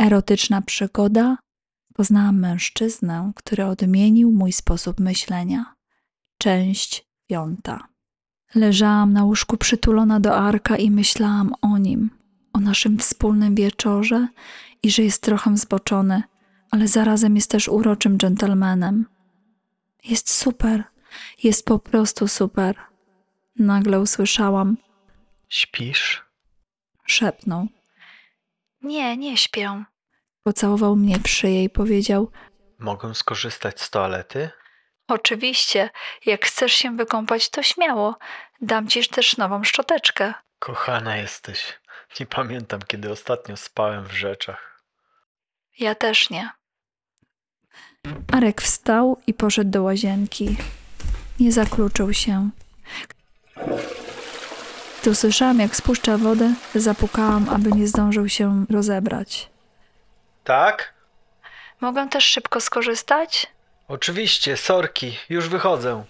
Erotyczna przygoda. Poznałam mężczyznę, który odmienił mój sposób myślenia. Część piąta. Leżałam na łóżku przytulona do Arka i myślałam o nim, o naszym wspólnym wieczorze i że jest trochę zboczony, ale zarazem jest też uroczym dżentelmenem. Jest super, jest po prostu super. Nagle usłyszałam, Śpisz? szepnął. Nie, nie śpię. Pocałował mnie w szyję i powiedział: Mogę skorzystać z toalety? Oczywiście, jak chcesz się wykąpać, to śmiało. Dam ci też nową szczoteczkę. Kochana jesteś. Nie pamiętam, kiedy ostatnio spałem w rzeczach. Ja też nie. Arek wstał i poszedł do łazienki. Nie zakluczył się. Gdy usłyszałam, jak spuszcza wodę, zapukałam, aby nie zdążył się rozebrać. Tak? Mogę też szybko skorzystać? Oczywiście, sorki, już wychodzę.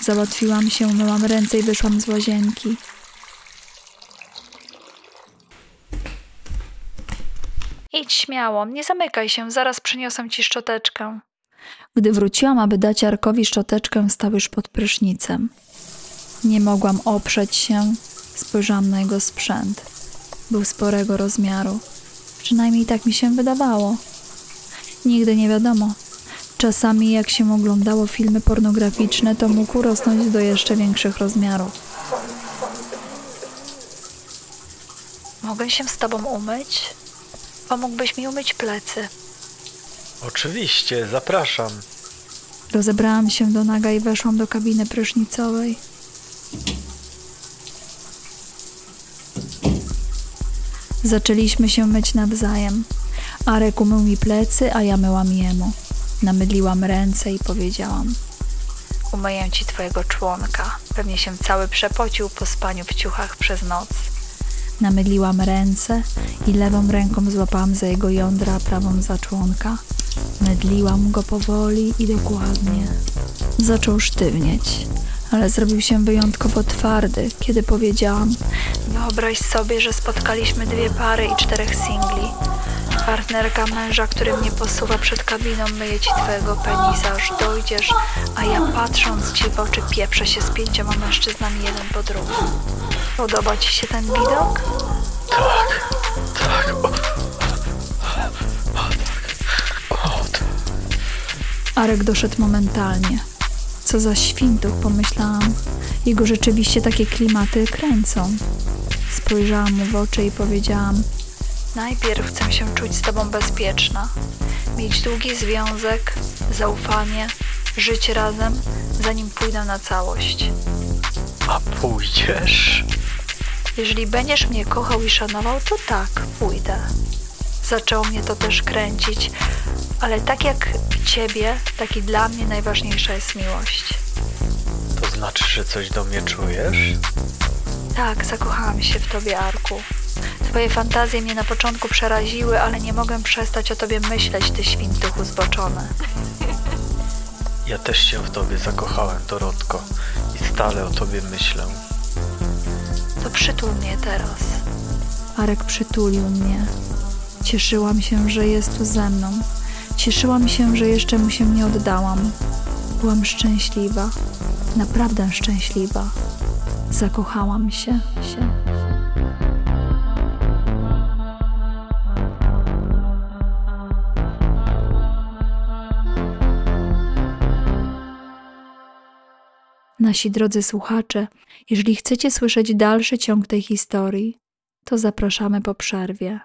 Załatwiłam się, myłam ręce i wyszłam z łazienki. Śmiało, nie zamykaj się, zaraz przyniosę ci szczoteczkę. Gdy wróciłam, aby dać Arkowi szczoteczkę, stał już pod prysznicem. Nie mogłam oprzeć się, spojrzałam na jego sprzęt. Był sporego rozmiaru. Przynajmniej tak mi się wydawało. Nigdy nie wiadomo. Czasami, jak się oglądało filmy pornograficzne, to mógł rosnąć do jeszcze większych rozmiarów. Mogę się z tobą umyć? Pomógłbyś mi umyć plecy. Oczywiście, zapraszam. Rozebrałam się do naga i weszłam do kabiny prysznicowej. Zaczęliśmy się myć nawzajem. Arek umył mi plecy, a ja myłam jemu. Namydliłam ręce i powiedziałam: Umyję ci twojego członka. Pewnie się cały przepocił po spaniu w ciuchach przez noc. Namydliłam ręce i lewą ręką złapałam za jego jądra, prawą za członka. Mydliłam go powoli i dokładnie. Zaczął sztywnieć, ale zrobił się wyjątkowo twardy, kiedy powiedziałam: Wyobraź sobie, że spotkaliśmy dwie pary i czterech singli. Partnerka męża, który mnie posuwa przed kabiną, myje ci twojego penisa, aż dojdziesz, a ja patrząc ci w oczy pieprzę się z pięcioma mężczyznami jeden po drugim. Podoba ci się ten widok? Tak, tak. O, o, o tak. Arek doszedł momentalnie. Co za świntuch, pomyślałam. Jego rzeczywiście takie klimaty kręcą. Spojrzałam mu w oczy i powiedziałam: Najpierw chcę się czuć z tobą bezpieczna, mieć długi związek, zaufanie, żyć razem, zanim pójdę na całość. A pójdziesz? Jeżeli będziesz mnie kochał i szanował, to tak, pójdę. Zaczęło mnie to też kręcić, ale tak jak ciebie, tak i dla mnie najważniejsza jest miłość. To znaczy, że coś do mnie czujesz? Tak, zakochałam się w tobie, Arku. Twoje fantazje mnie na początku przeraziły, ale nie mogę przestać o tobie myśleć, ty świntuchu zboczony. Ja też się w tobie zakochałem, Dorotko. I stale o tobie myślę. To przytul mnie teraz. Arek przytulił mnie. Cieszyłam się, że jest tu ze mną. Cieszyłam się, że jeszcze mu się nie oddałam. Byłam szczęśliwa. Naprawdę szczęśliwa. Zakochałam się. się. Nasi drodzy słuchacze, jeżeli chcecie słyszeć dalszy ciąg tej historii, to zapraszamy po przerwie.